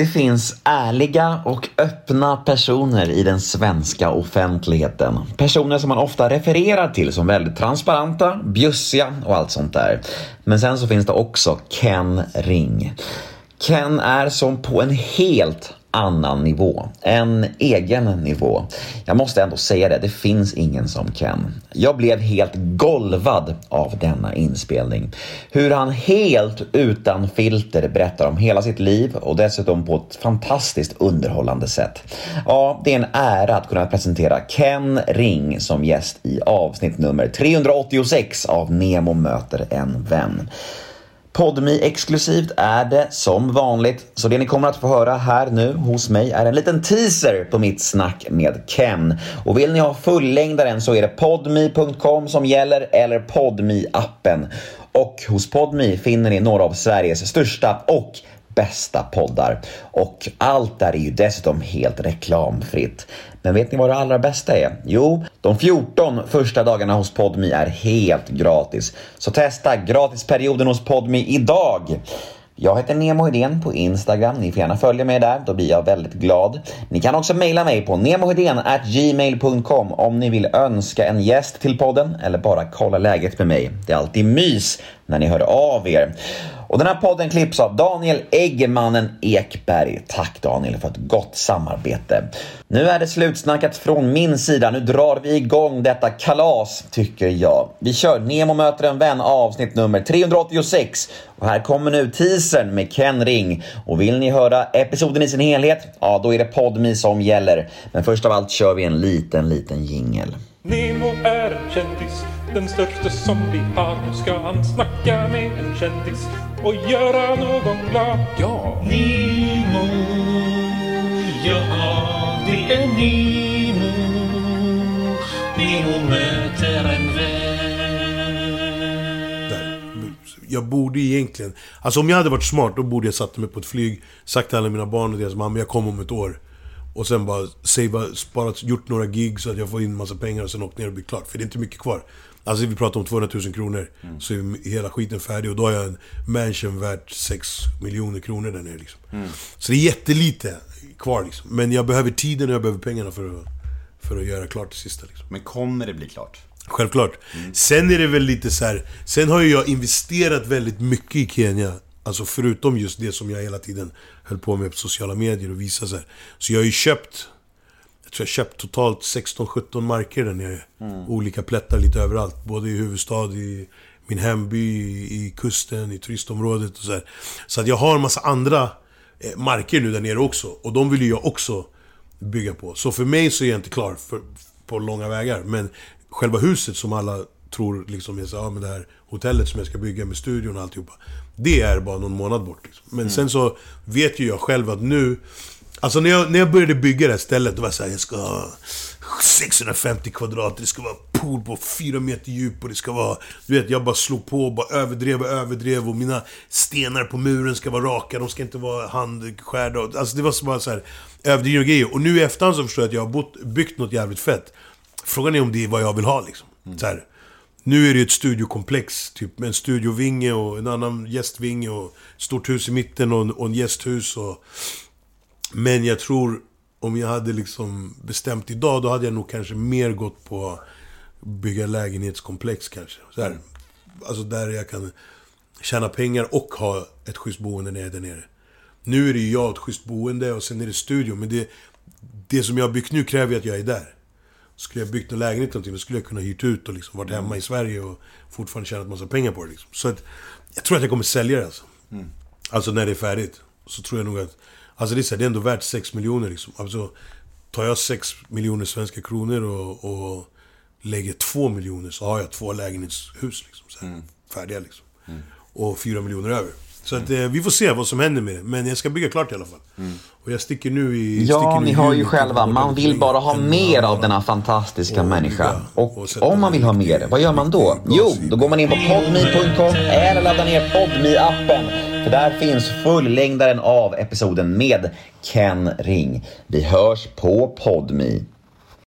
Det finns ärliga och öppna personer i den svenska offentligheten. Personer som man ofta refererar till som väldigt transparenta, bjussiga och allt sånt där. Men sen så finns det också Ken Ring. Ken är som på en helt annan nivå. En egen nivå. Jag måste ändå säga det, det finns ingen som Ken. Jag blev helt golvad av denna inspelning. Hur han helt utan filter berättar om hela sitt liv och dessutom på ett fantastiskt underhållande sätt. Ja, det är en ära att kunna presentera Ken Ring som gäst i avsnitt nummer 386 av Nemo möter en vän podmi exklusivt är det som vanligt, så det ni kommer att få höra här nu hos mig är en liten teaser på mitt snack med Ken. Och vill ni ha fullängdaren så är det podmi.com som gäller eller podmi appen Och hos Podmi finner ni några av Sveriges största och bästa poddar. Och allt där är ju dessutom helt reklamfritt. Men vet ni vad det allra bästa är? Jo, de 14 första dagarna hos Podmi är helt gratis. Så testa gratisperioden hos Podmi idag! Jag heter Nemo Hedén på Instagram. Ni får gärna följa mig där, då blir jag väldigt glad. Ni kan också mejla mig på gmail.com om ni vill önska en gäst till podden eller bara kolla läget med mig. Det är alltid mys när ni hör av er. Och den här podden klipps av Daniel Eggemannen Ekberg. Tack Daniel för ett gott samarbete. Nu är det slutsnackat från min sida. Nu drar vi igång detta kalas, tycker jag. Vi kör Nemo möter en vän avsnitt nummer 386. Och här kommer nu teasern med Ken Ring. Och vill ni höra episoden i sin helhet, ja då är det Podmi som gäller. Men först av allt kör vi en liten, liten jingel. Nemo är en kändis, den största som vi har. Nu ska han snacka med en kändis och göra någon glad. Ja! Nemo, ja det är Nemo. Nemo möter en vän. Jag borde egentligen... Alltså om jag hade varit smart, då borde jag satt mig på ett flyg, sagt till alla mina barn och deras mamma, jag kommer om ett år. Och sen bara sava, sparat, gjort några gig så att jag får in massa pengar och sen åkt ner och blivit klart. För det är inte mycket kvar. Alltså vi pratar om 200 000 kronor. Mm. Så är hela skiten färdig och då har jag en mansion värt 6 miljoner kronor där nere liksom. Mm. Så det är jättelite kvar liksom. Men jag behöver tiden och jag behöver pengarna för att, för att göra klart det sista liksom. Men kommer det bli klart? Självklart. Mm. Sen är det väl lite så här, Sen har ju jag investerat väldigt mycket i Kenya. Alltså förutom just det som jag hela tiden höll på med på sociala medier och visa så här. Så jag har ju köpt jag tror jag köpt totalt 16-17 marker där nere. Mm. Olika plättar lite överallt. Både i huvudstad, i min hemby, i kusten, i turistområdet och så här. Så att jag har en massa andra eh, marker nu där nere också. Och de vill ju jag också bygga på. Så för mig så är jag inte klar för, på långa vägar. Men själva huset som alla tror liksom är så, ja men det här hotellet som jag ska bygga med studion och alltihopa. Det är bara någon månad bort. Liksom. Men mm. sen så vet ju jag själv att nu Alltså när jag, när jag började bygga det här stället, då var jag såhär, jag ska ha 650 kvadrat, det ska vara pool på 4 meter djup och det ska vara... Du vet, jag bara slog på och bara överdrev och överdrev och mina stenar på muren ska vara raka, de ska inte vara handskärda. Alltså det var så bara såhär, överdrivna grejer. Och nu i efterhand så förstår jag att jag har bott, byggt något jävligt fett. Frågan är om det är vad jag vill ha liksom. Mm. Så här. Nu är det ett studiokomplex, typ med en studiovinge och en annan gästvinge och stort hus i mitten och, och en gästhus och... Men jag tror, om jag hade liksom bestämt idag, då hade jag nog kanske mer gått på bygga lägenhetskomplex kanske. Så här, alltså där jag kan tjäna pengar och ha ett schysst boende när jag är där nere. Nu är det ju jag ett schysst boende och sen är det studio, men det, det som jag har byggt nu kräver ju att jag är där. Skulle jag byggt en lägenhet någonting, då skulle jag kunna hyrt ut och liksom varit hemma i Sverige och fortfarande tjänat massa pengar på det liksom. Så att, jag tror att jag kommer sälja det alltså. Mm. Alltså när det är färdigt. Så tror jag nog att Alltså det är, så här, det är ändå värt 6 miljoner liksom. Alltså, tar jag 6 miljoner svenska kronor och, och lägger 2 miljoner så har jag två lägenhetshus liksom. Så här, mm. Färdiga liksom. Mm. Och 4 miljoner över. Så att, eh, vi får se vad som händer med det. Men jag ska bygga klart i alla fall. Mm. Och jag sticker nu i... Ja, ni hör ju själva. Man vill bara ha mer av denna fantastiska människa. Och, och om man vill ha mer, vad gör man då? Jo, då går man in på podme.com eller laddar ner podme appen för där finns fullängdaren av episoden med Ken Ring. Vi hörs på Podmi.